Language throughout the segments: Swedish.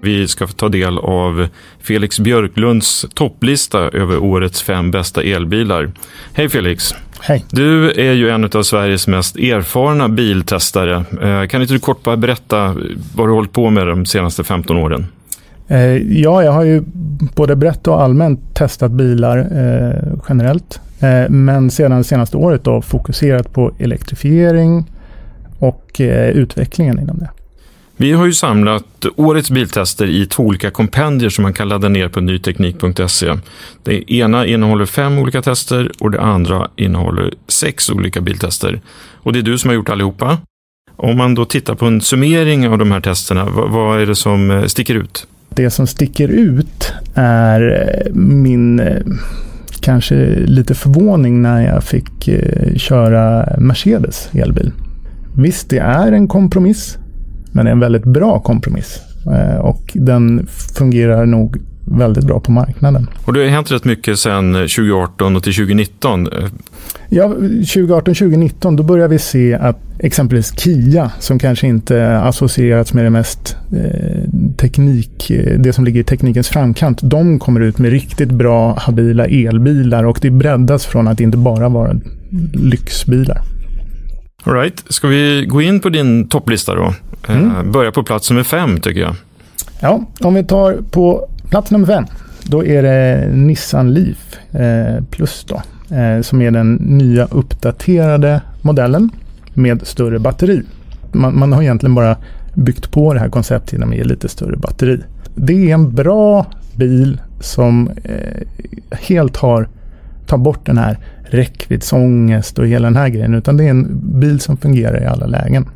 Vi ska få ta del av Felix Björklunds topplista över årets fem bästa elbilar. Hej Felix! Hej. Du är ju en av Sveriges mest erfarna biltestare. Eh, Kan inte du kort bara berätta vad du hållit på med de senaste 15 åren? Eh, ja, jag har ju både brett och allmänt testat bilar eh, generellt. Eh, men sedan senaste året då fokuserat på elektrifiering och eh, utvecklingen inom det. Vi har ju samlat årets biltester i två olika kompendier som man kan ladda ner på nyteknik.se. Det ena innehåller fem olika tester och det andra innehåller sex olika biltester. Och det är du som har gjort allihopa. Om man då tittar på en summering av de här testerna, vad, är det som eh, sticker ut? Det som sticker ut är eh, min eh, kanske lite förvåning när jag fick köra Mercedes elbil. Visst, det är en kompromiss, men är en väldigt bra kompromiss. Eh, Och den fungerar nog väldigt bra på marknaden. Och det har hänt rätt mycket sedan 2018 och till 2019. Eh, Ja, 2018-2019 då börjar vi se att exempelvis Kia, som kanske inte associerats med det mest eh, teknik, eh, det som ligger i teknikens framkant, de kommer ut med riktigt bra habila elbilar och det breddas från att inte bara vara lyxbilar. All right. Ska vi gå in på din topplista då? Eh, Mm. Börja på plats nummer fem tycker jag. Ja, om vi tar på plats nummer fem, då är det Nissan Leaf eh, Plus då, eh, som är den nya uppdaterade modellen med större batteri. Man, man har egentligen bara byggt på det här konceptet genom att ge lite större batteri. Det är en bra bil som helt har tar bort den här räckviddsångest och hela den här grejen, utan det är en bil som fungerar i alla lägen.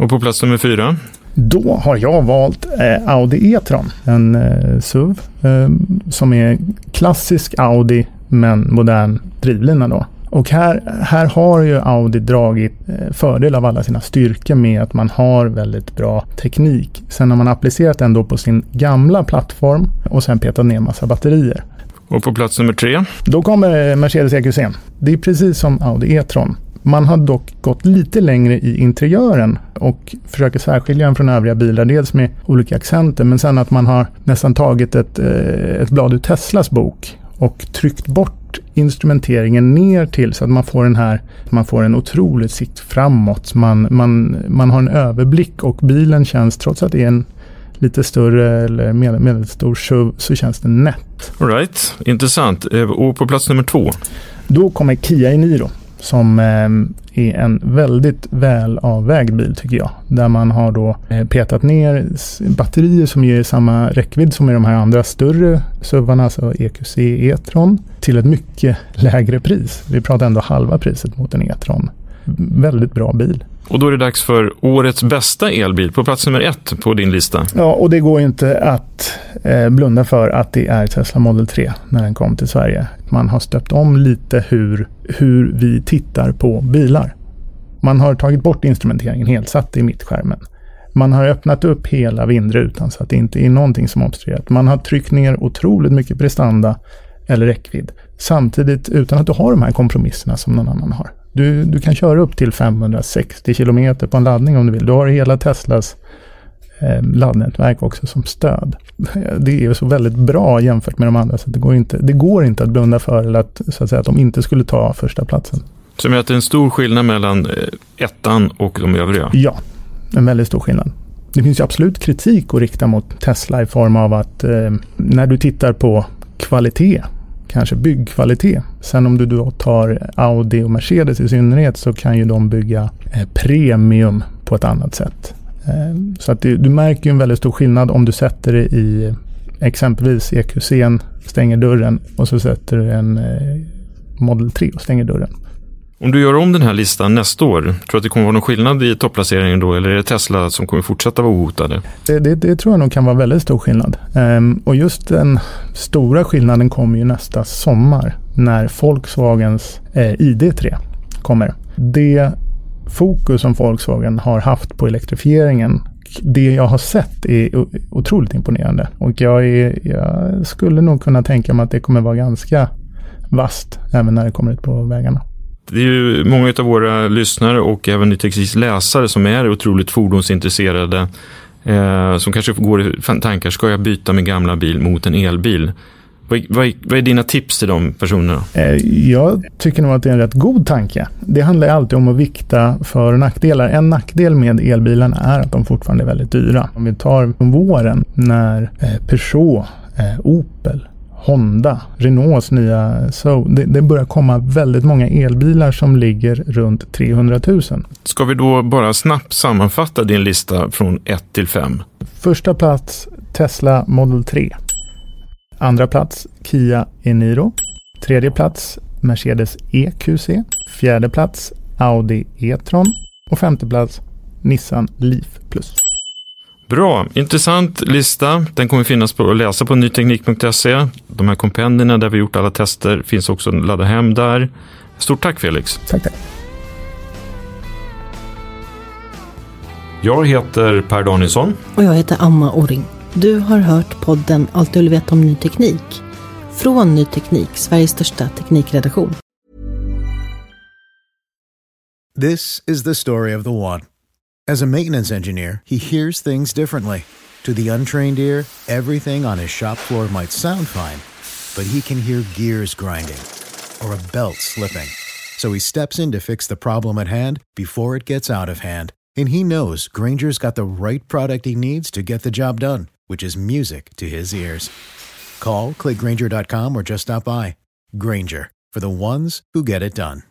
Och på plats nummer fyra? Då har jag valt eh, Audi E-tron, en eh, SUV eh, som är klassisk Audi men modern drivlina då. Och här, här har ju Audi dragit eh, fördel av alla sina styrkor med att man har väldigt bra teknik. Sen har man applicerat den då på sin gamla plattform och sen petat ner massa batterier. Och på plats nummer tre? Då kommer Mercedes EQC. Det är precis som Audi E-tron. Man har dock gått lite längre i interiören och försöker särskilja den från övriga bilar. Dels med olika accenter men sen att man har nästan tagit ett, eh, ett blad ur Teslas bok och tryckt bort instrumenteringen ner till så att man får den här, man får en otrolig sikt framåt. Man, man, man har en överblick och bilen känns, trots att det är en lite större eller med- medelstor SUV, så känns den nätt. All right. Intressant. Eh, Och på plats nummer två? Då kommer Kia Eniro som eh, är en väldigt väl avvägd bil tycker jag. Där man har då eh, petat ner batterier som ger samma räckvidd som i de här andra större SUVarna, alltså EQC E-tron, till ett mycket lägre pris. Vi pratar ändå halva priset mot en E-tron. Väldigt bra bil. Och då är det dags för årets bästa elbil på plats nummer ett på din lista. Ja, och det går inte att eh, blunda för att det är Tesla Model 3 när den kom till Sverige. Man har stöpt om lite hur, hur vi tittar på bilar. Man har tagit bort instrumenteringen helt, satt det i mittskärmen. Man har öppnat upp hela vindrutan så att det inte är någonting som obstruerat. Man har tryckt ner otroligt mycket prestanda eller räckvidd. Samtidigt utan att du har de här kompromisserna som någon annan har. Du, du kan köra upp till 560 kilometer på en laddning om du vill. Du har hela Teslas laddnätverk också som stöd. Det är så väldigt bra jämfört med de andra så det går inte, det går inte att blunda för eller att, så att, säga, att de inte skulle ta första platsen. Som gör att det är en stor skillnad mellan eh, ettan och de övriga? Ja, en väldigt stor skillnad. Det finns ju absolut kritik att rikta mot Tesla i form av att eh, när du tittar på kvalitet, kanske byggkvalitet. Sen om du då tar Audi och Mercedes i synnerhet så kan ju de bygga eh, premium på ett annat sätt. Eh, så att det, du märker ju en väldigt stor skillnad om du sätter det i exempelvis EQC'n, stänger dörren och så sätter du en eh, Model 3 och stänger dörren. Om du gör om den här listan nästa år, tror du att det kommer vara någon skillnad i topplaceringen då? Eller är det Tesla som kommer fortsätta vara ohotade? Det, det, det tror jag nog kan vara väldigt stor skillnad. Um, och just den stora skillnaden kommer ju nästa sommar när Volkswagens eh, ID3 kommer. Det fokus som Volkswagen har haft på elektrifieringen det jag har sett är otroligt imponerande. Och jag, är, jag skulle nog kunna tänka mig att det kommer vara ganska vast även när det kommer ut på vägarna. Det är ju många av våra lyssnare och även Nytexis läsare som är otroligt fordonsintresserade. Eh, som kanske går i tankar, ska jag byta min gamla bil mot en elbil? Vad, vad, vad, är dina tips till de personerna? Eh, jag tycker nog att det är en rätt god tanke. Det handlar alltid om att vikta för och nackdelar. En nackdel med elbilarna är att de fortfarande är väldigt dyra. Om vi tar våren när eh, Peugeot, eh, Opel, Honda, Renaults nya So. Det, det, börjar komma väldigt många elbilar som ligger runt 300 000. Ska vi då bara snabbt sammanfatta din lista från 1 till 5? Första plats Tesla Model 3. Andra plats Kia Eniro. Tredje plats Mercedes EQC. Fjärde plats Audi E-tron. Och femte plats Nissan Leaf Plus. Bra, intressant lista. Den kommer finnas på att läsa på nyteknik.se. De här kompendierna där vi gjort alla tester finns också att ladda hem där. Stort tack Felix. Tack, tack. Jag heter Per Danielsson. Och jag heter Anna Orring. Du har hört podden Allt du vill veta om ny teknik. Från Ny Teknik, Sveriges största teknikredaktion. This is the story of the one. As a maintenance engineer, he hears things differently. To the untrained ear, everything on his shop floor might sound fine, but he can hear gears grinding or a belt slipping. So he steps in to fix the problem at hand before it gets out of hand. And he knows Granger's got the right product he needs to get the job done which is music to his ears. Call, clickgranger.com, or just stop by. Granger, for the ones who get it done.